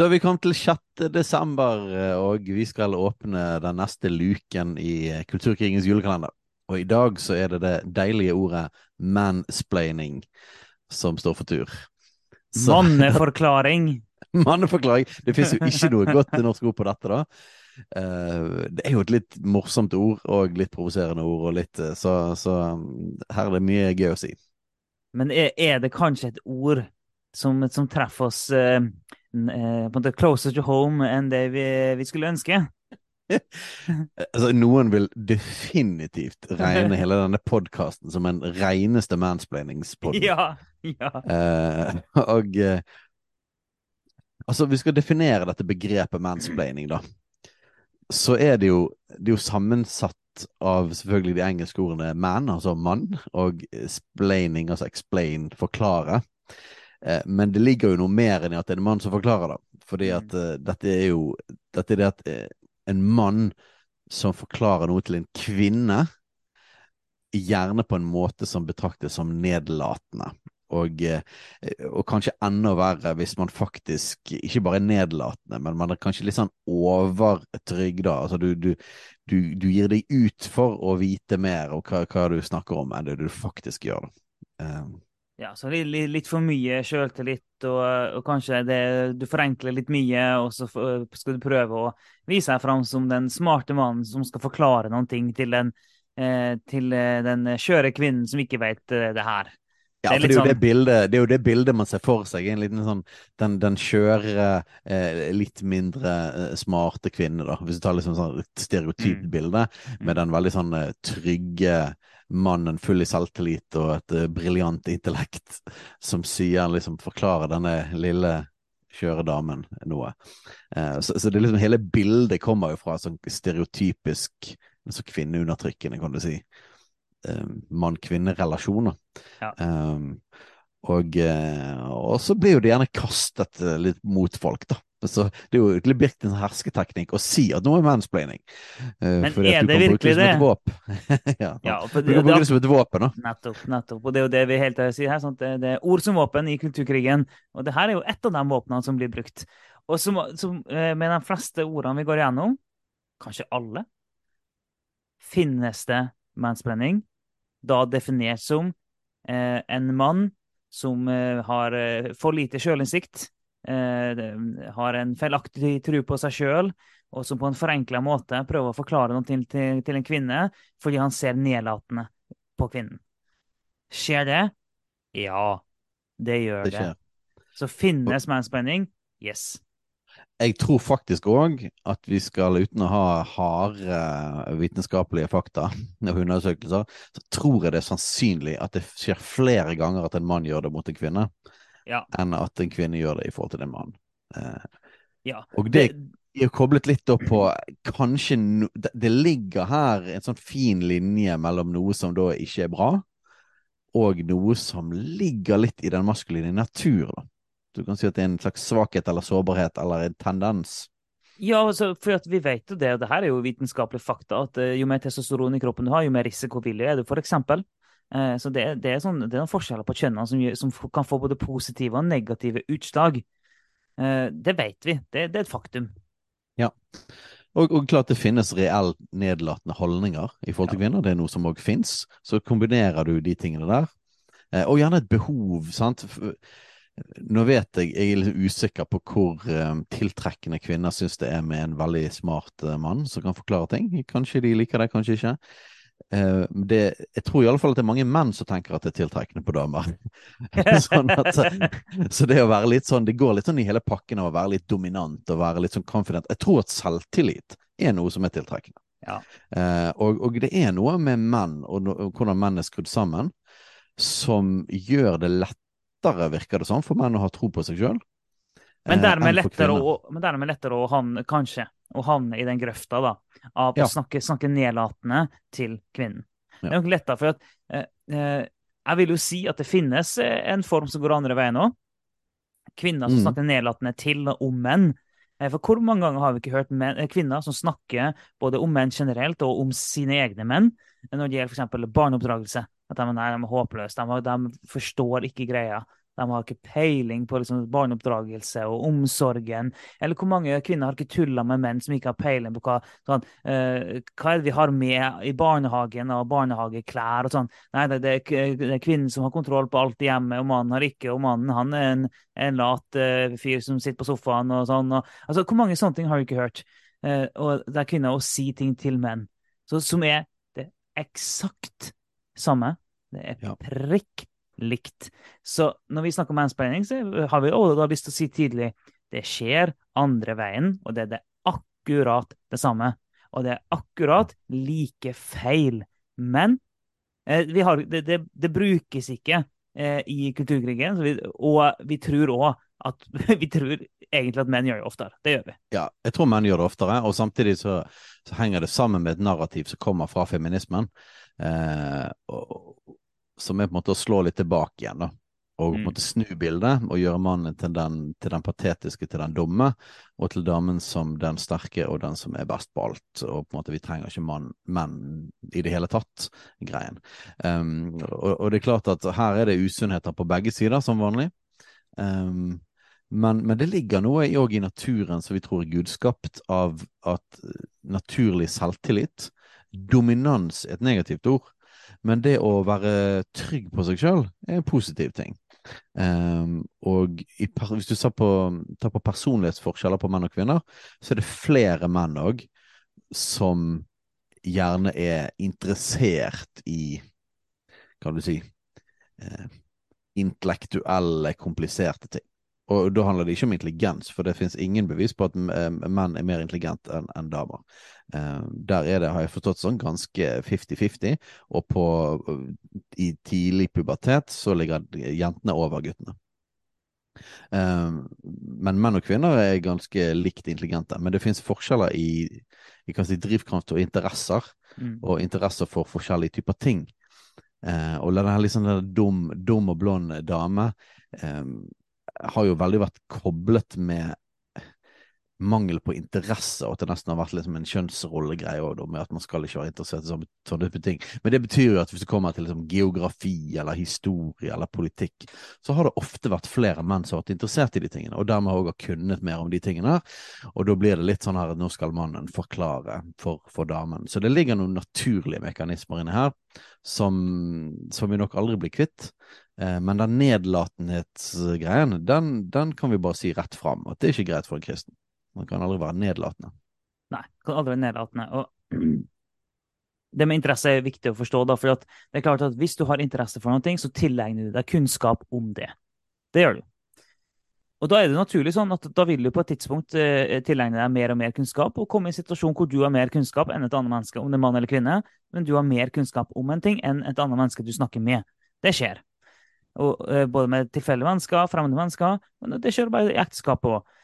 Da er vi kommet til 6. desember, og vi skal åpne den neste luken i Kulturkrigens julekalender. Og i dag så er det det deilige ordet mansplaining som står for tur. Så- Manneforklaring. Manneforklaring. Det fins jo ikke noe godt norsk ord på dette, da. Eh, det er jo et litt morsomt ord, og litt provoserende ord, og litt eh, Så, så um, her er det mye gøy å si. Men er, det kanskje et ord som, som treffer oss eh, eh, på en måte closer to home enn det vi, vi skulle ønske? Altså, noen vil definitivt regne hele denne podkasten som en reneste mansplainingspod. Ja, ja. Uh, og uh, Altså, vi skal definere dette begrepet mansplaining, da. Så er det jo, det er jo sammensatt av selvfølgelig de engelske ordene man, altså mann, og splaining, altså explain, forklare. Eh, men det ligger jo noe mer enn i at det er en mann som forklarer det. Fordi at uh, dette er jo Dette er det at eh, en mann som forklarer noe til en kvinne, gjerne på en måte som betraktes som nedlatende. Og, og kanskje enda verre hvis man faktisk ikke bare er nedlatende, men man er kanskje litt sånn overtrygda. Altså du, du, du, du gir deg ut for å vite mer om hva, hva du snakker om, enn det du faktisk gjør. Eh, Ja, så litt, litt, for mye sjøltillit, og, og kanskje det, du forenkler litt mye, og så skal du prøve å vise deg fram som den smarte mannen som skal forklare noen ting til den, eh, til eh, den skjøre kvinnen som ikke vet eh, det her. Ja, for det er, jo det, sånn- bildet, det er jo det bildet man ser for seg. En liten sånn Den, den kjøre, eh, litt mindre eh, smarte kvinne, da. Hvis du tar liksom sånn stereotypt mm. bilde, med den veldig sånn trygge mannen full i selvtillit og et eh, briljant intellekt som sier liksom forklarer denne lille kjøre damen noe. Eh, så, så det liksom hele bildet kommer jo fra sånn stereotypisk så kvinneundertrykkende, kan du si. Eh, Mann-kvinne-relasjoner. Ja. Um, og, eh, og så blir jo det gjerne kastet litt mot folk, da. Så det er jo egentlig blitt en hersketeknikk å si at noe er mansplaining. Uh, Men er det virkelig det? ja, Ja, for Du kan bruke det, som et våpen, da. nettopp, nettopp. Og det er jo det vi helt tiden sier si her. Sant? Det, det er ord som våpen i kulturkrigen, og det her er jo ett av de våpnene som blir brukt. Og som, som eh, med de fleste ordene vi går igjennom, kanskje alle, finnes det mansplaining, da definert som eh, en mann som eh, har eh, for lite sjølinnsikt, eh, har en feilaktig tro på seg sjøl, og som på en forenkla måte prøver å forklare noe til, til, til en kvinne fordi han ser nedlatende på kvinnen. Skjer det? Ja, det gjør Det det. Så finnes mansplaining? Yes. Jeg tror faktisk òg at vi skal, uten å ha harde vitenskapelige fakta og undersøkelser, så tror jeg det er sannsynlig at det skjer flere ganger at en mann gjør det mot en kvinne, Ja. enn at en kvinne gjør det i forhold til en mann. Eh, ja. og det er koblet litt opp på kanskje no, det, det ligger her en sånn fin linje mellom noe som da ikke er bra, og noe som ligger litt i den maskuline natur. da. Du kan si at det er en slags svakhet eller sårbarhet eller en tendens. Ja, altså, for vi vet jo det, og det her er jo vitenskapelige fakta, at eh, jo mer testosteron i kroppen du har, jo mer risikovillig er du, for eksempel. Eh, så det, det, er sånn, det er noen forskjeller på kjønnene som, som kan få både positive og negative utslag. Eh, det vet vi. Det, det er et faktum. Og, og klart det finnes reelt nedlatende holdninger i forhold til Ja. kvinner. Det er noe som òg fins. Så kombinerer du de tingene der. Eh, og gjerne et behov, sant. Nå vet jeg, jeg er litt usikker på hvor tiltrekkende kvinner syns det er med en veldig smart mann som kan forklare ting. Kanskje de liker det, kanskje ikke. Eh, det, jeg tror i alle fall at det er mange menn som tenker at det er tiltrekkende på damer. sånn at, så det å være litt sånn, det går litt sånn i hele pakken av å være litt dominant og være litt sånn confident. Jeg tror at selvtillit er noe som er tiltrekkende. Ja. Uh, og, og det er noe med menn og, no, og hvordan menn er skrudd sammen, som gjør det lettere, virker det sånn, for menn å ha tro på seg sjøl. Men eh, dermed lettere, å, men dermed lettere å han, kanskje, å havne i den grøfta da, av Ja. å snakke, snakke nedlatende til kvinnen. Det Ja. er nok lettere, for at eh, eh, jeg vil jo si at det finnes eh, en form som går andre veien òg. Kvinner som Mm. snakker nedlatende til og om menn. Eh, For hvor mange ganger har vi ikke hørt menn, eh, kvinner som snakker både om menn generelt og om sine egne menn, når det gjelder f.eks. barneoppdragelse? At de, nei, de er håpløse, de, de forstår ikke greia. De har ikke peiling på liksom, barneoppdragelse og omsorgen. Eller hvor mange kvinner har ikke tulla med menn som ikke har peiling på hva, sånn, uh, hva er det vi har med i barnehagen og barnehageklær og sånn. Nei, det, det, er, det er kvinnen som har kontroll på alt i hjemmet, og mannen har ikke. Og mannen han er en, en lat uh, fyr som sitter på sofaen og sånn. Og, altså, hvor mange sånne ting har du ikke hørt? Uh, og det er kvinner å si ting til menn så, som er det eksakt samme. Det er prikk likt. Så når vi snakker om mansplaining, så har vi også lyst til å si tidlig det skjer andre veien, og det er det akkurat det samme. Og det er akkurat like feil. Men eh, har, det, det, det brukes ikke eh, i kulturkrigen, vi, og vi tror òg at vi tror egentlig at menn gjør det oftere. Det gjør vi. Ja, jeg tror menn gjør det oftere, og samtidig så, så henger det sammen med et narrativ som kommer fra feminismen, eh, og, som er på en måte å slå litt tilbake igjen, da. Og på en Mm. måte snu bildet og gjøre mannen til den, til den patetiske, til den dumme, og til damen som den sterke og den som er best på alt. Og på en måte vi trenger ikke mann, menn i det hele tatt, greien. Um, og, og det er klart at her er det usunnheter på begge sider, som vanlig. Um, men, men det ligger noe i- i naturen som vi tror er gudskapt, av at eh, naturlig selvtillit Dominans er et negativt ord, men det å være trygg på seg sjøl er en positiv ting. Um, og i, hvis du tar på, tar på personlighetsforskjeller på menn og kvinner, så er det flere menn òg som gjerne er interessert i kan du si uh, Intellektuelle, kompliserte ting. Og da handler det ikke om intelligens, for det finnes ingen bevis på at eh, menn er mer intelligente enn enn damer. Eh, der er det, har jeg forstått sånn, ganske 50-50, og på, i tidlig pubertet så ligger jentene over guttene. Eh, men menn og kvinner er ganske likt intelligente, men det finnes forskjeller i, i si, drivkraft og interesser, Mm. og interesser for forskjellige typer ting. Eh, og denne liksom denne dum, dum og blond dame eh, har jo veldig vært koblet med mangel på interesse, og at det nesten har vært liksom en kjønnsrollegreie også, med at man skal ikke være interessert i sånne type ting. Men det betyr jo at hvis det kommer til liksom geografi eller historie eller politikk, så har det ofte vært flere menn som har vært interessert i de tingene, og dermed òg har kunnet mer om de tingene. Og da blir det litt sånn her at nå skal mannen forklare for, for damen. Så det ligger noen naturlige mekanismer inne her som, som vi nok aldri blir kvitt. Eh, Men den nedlatenhetsgreien, den, den kan vi bare si rett fram, at det er ikke greit for en kristen. Man kan aldri være nedlatende. Nei, kan aldri være nedlatende. Og det med interesse er viktig å forstå, da, for det er klart at hvis du har interesse for noe, så tilegner du deg kunnskap om det. Det gjør du. Og da er det naturlig sånn at da vil du på et tidspunkt eh, tilegne deg mer og mer kunnskap, og komme i en situasjon hvor du har mer kunnskap enn et annet menneske, om det er mann eller kvinne, men du har mer kunnskap om en ting enn et annet menneske du snakker med. Det skjer. Og, eh, både med tilfeldige mennesker, fremmede mennesker, men det skjer bare i ekteskapet òg.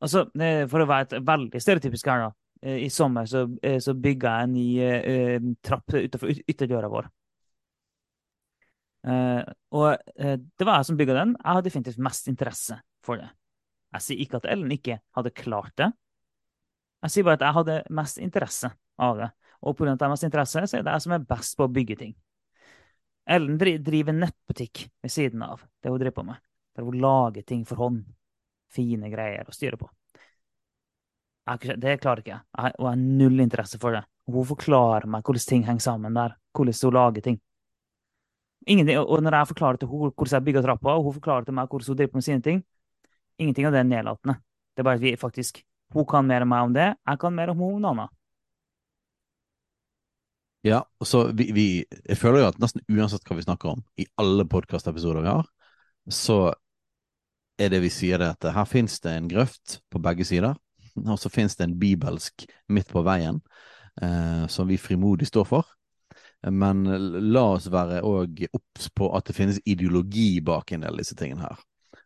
Altså, eh, for å være et veldig stereotypisk her, da. Eh, I sommer så, eh, så bygga jeg en ny eh, trapp utenfor yt- ytterdøra vår. Uh, og uh, det var jeg som bygga den. Jeg har definitivt mest interesse for det. Jeg sier ikke at Ellen ikke hadde klart det. Jeg sier bare at jeg hadde mest interesse av det. Og pga. at jeg har mest interesse, så er det jeg som er best på å bygge ting. Ellen driver nettbutikk ved siden av det hun driver på med. Der hun lager ting for hånd. Fine greier å styre på. Det klarer ikke jeg. Og jeg har null interesse for det. Hun forklarer meg hvordan ting henger sammen der. Hvordan hun lager ting. Ingenting, og når jeg forklarer til henne hvordan jeg bygger trappa, og hun forklarer til meg hvordan hun driver med sine ting, ingenting av det er nedlatende. Det er bare at vi faktisk Hun kan mer enn meg om det, jeg kan mer om hun Anna. Ja, så vi, vi Jeg føler jo at nesten uansett hva vi snakker om, i alle podkastepisoder vi har, så er det vi sier det at her finnes det en grøft på begge sider, og så finnes det en bibelsk midt på veien, eh, som vi frimodig står for. Men la oss være òg obs på at det finnes ideologi bak en del av disse tingene her.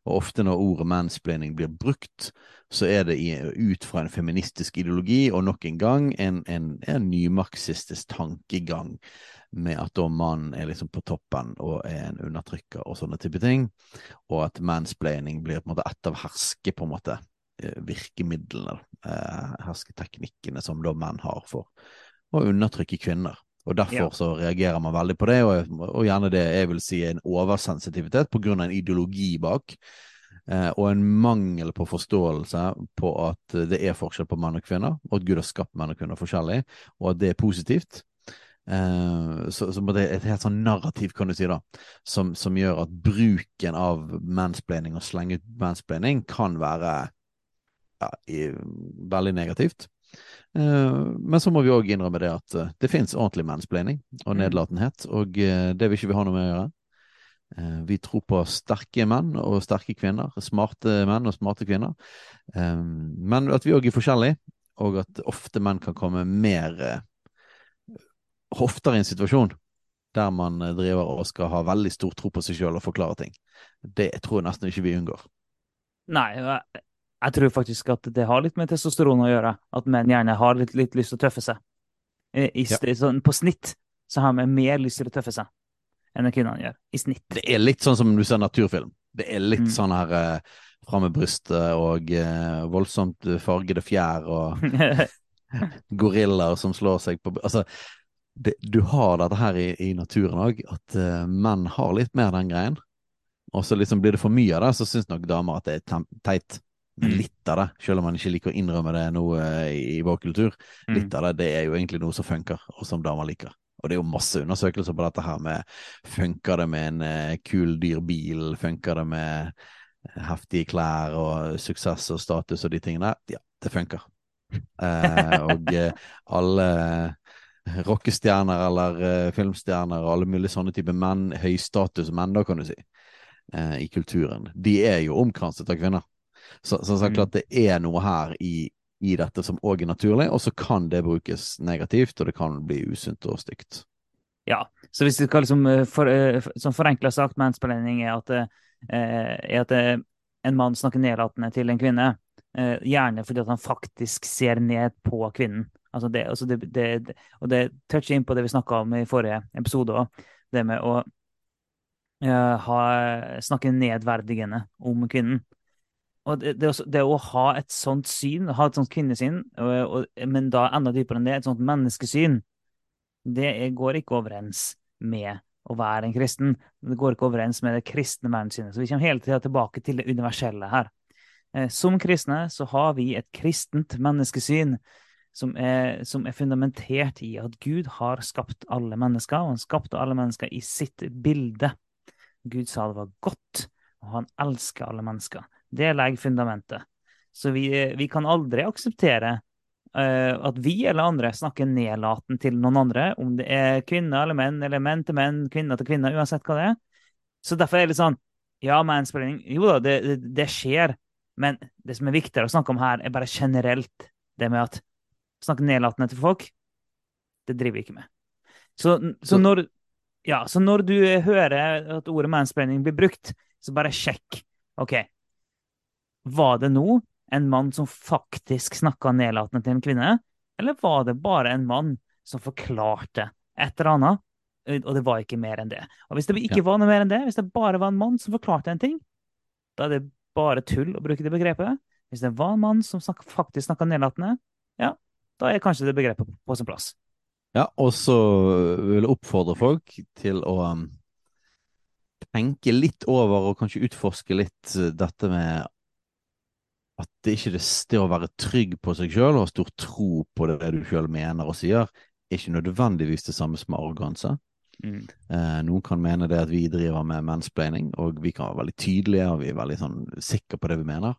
Og ofte når ordet mansplaining blir brukt, så er det ut fra en feministisk ideologi, og nok en gang en, en, en nymarxistisk tankegang med at da mannen er liksom på toppen og er en undertrykker og sånne type ting, og at mansplaining blir på en måte ett av herske på en måte eh, virkemidlene, eh, hersketeknikkene som da menn har for å undertrykke kvinner. Og Derfor Ja. så reagerer man veldig på det, og, og gjerne det jeg vil si er en oversensitivitet av en ideologi bak. Eh, og en mangel på forståelse på at det er forskjell på menn og kvinner, og at Gud har skapt menn og kvinner forskjellig, og at det er positivt. Eh, så, så det er et helt sånn narrativ, kan du si, da, som, som gjør at bruken av mansplaining og slenge ut mansplaining kan være ja, i, veldig negativt. Eh, men så må vi òg innrømme det at eh, det fins ordentlig mansplaining og Mm. nedlatenhet, og eh, det vil ikke vi ha noe med å gjøre. Vi tror på sterke menn og sterke kvinner, smarte menn og smarte kvinner. Men at vi òg er forskjellige, og at ofte menn kan komme mer oftere i en situasjon der man driver og skal ha veldig stor tro på seg sjøl og forklare ting. Det tror jeg nesten ikke vi unngår. Nei, jeg, tror faktisk at det har litt med testosteron å gjøre. At menn gjerne har litt, litt lyst til å tøffe seg. I, i, Ja. sånn, på snitt så har menn mer lyst til å tøffe seg enn det kvinnene gjør. I snitt. Det er litt sånn som du ser naturfilm. Det er litt Mm. sånn her uh, fram med brystet og uh, voldsomt fargede fjær og gorillaer som slår seg på Altså, det, du har dette her i, i naturen òg, at uh, menn har litt mer den greien. Og så liksom blir det for mye av det, så syns nok damer at det er teit. Men Mm. litt av det, selv om man ikke liker å innrømme det nå eh, i, i vår kultur, Mm. litt av det det er jo egentlig noe som funker, og som damer liker. Og det er jo masse undersøkelser på dette her med funker det med en eh, kul, dyr bil, funker det med heftige klær og suksess og status og de tingene der? Ja, det funker. Eh, og eh, alle rockestjerner eller filmstjerner og alle mulige sånne typer menn, høystatusmenn da, kan du si, eh, i kulturen, de er jo omkranset av kvinner. Så, så, så Mm. klart det er noe her i, i dette som òg er naturlig, og så kan det brukes negativt, og det kan bli usunt og stygt. Ja, så hvis du skal liksom eh, for, som Sånn forenkla sagt, mansplaining er at, eh, er at eh, en mann snakker nedlatende til en kvinne. eh, Gjerne fordi han faktisk ser ned på kvinnen. Altså det, altså det, det, og det toucher inn på det vi snakka om i forrige episode òg. Det med å eh, ha, snakke nedverdigende om kvinnen. Og det, det, også, det å ha et sånt syn, ha et sånt kvinnesyn, og, og, men da enda dypere enn det, et sånt menneskesyn, det er- går ikke overens med å være en kristen. Det går ikke overens med det kristne verdenssynet. Så vi kommer hele tida tilbake til det universelle her. Eh, Som kristne så har vi et kristent menneskesyn som er, som er fundamentert i at Gud har skapt alle mennesker, og han skapte alle mennesker i sitt bilde. Gud sa det var godt, og han elsker alle mennesker. Det legger fundamentet. Så vi, vi kan aldri akseptere uh, at vi eller andre snakker nedlatende til noen andre, om det er kvinner eller menn, eller menn til menn, kvinner til kvinner, uansett hva det er. Så derfor er det litt sånn Ja, mansplaining, jo da, det, det, det skjer, men det som er viktigere å snakke om her, er bare generelt det med at snakke nedlatende til folk, det driver vi ikke med. Så, så Så- når ja, så når du hører at ordet mansplaining blir brukt, så bare sjekk. OK, var det nå en mann som faktisk snakka nedlatende til en kvinne, eller var det bare en mann som forklarte et eller annet, og det var ikke mer enn det? Og hvis det ikke Ja. var noe mer enn det, hvis det bare var en mann som forklarte en ting, da er det bare tull å bruke det begrepet. Hvis det var en mann som snak faktisk snakka nedlatende, ja, da er kanskje det begrepet på sin plass. Ja, og så vil jeg oppfordre folk til å um, tenke litt over og kanskje utforske litt dette med at det ikke det, å være trygg på seg sjøl og ha stor tro på det du sjøl mener og sier, er ikke nødvendigvis det samme som arroganse. Mm. Eh, noen kan mene det at vi driver med mansplaining, og vi kan være veldig tydelige og vi er veldig sånn sikre på det vi mener.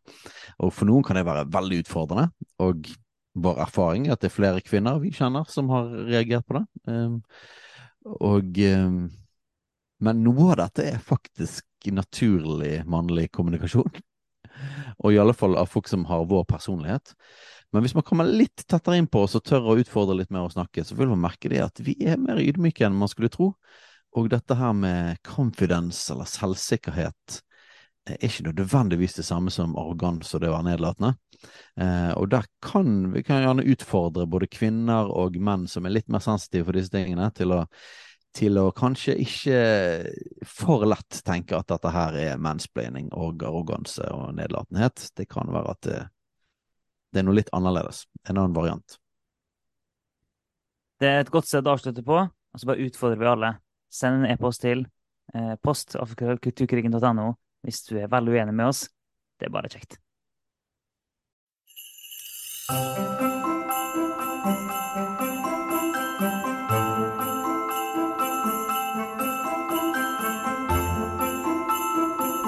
Og for noen kan det være veldig utfordrende, og vår erfaring er at det er flere kvinner vi kjenner som har reagert på det. Um, og um, Men noe av dette er faktisk naturlig mannlig kommunikasjon. Og i alle fall av folk som har vår personlighet. Men hvis man kommer litt tettere inn på oss og tør å utfordre litt mer å snakke, så vil man merke det at vi er mer ydmyke enn man skulle tro. Og dette her med confidence eller selvsikkerhet er ikke nødvendigvis det samme som arroganse og det å være nedlatende. Eh, og der kan vi kan gjerne utfordre både kvinner og menn som er litt mer sensitive for disse tingene, til å, til å kanskje ikke for lett tenke at dette her er mansplaining og arroganse og nedlatenhet. Det kan være at det, det er noe litt annerledes. En annen variant. Det er et godt sted å avslutte på, og så bare utfordrer vi alle. Send en e-post til eh, post hvis du er veldig uenig med oss. Det er bare kjekt.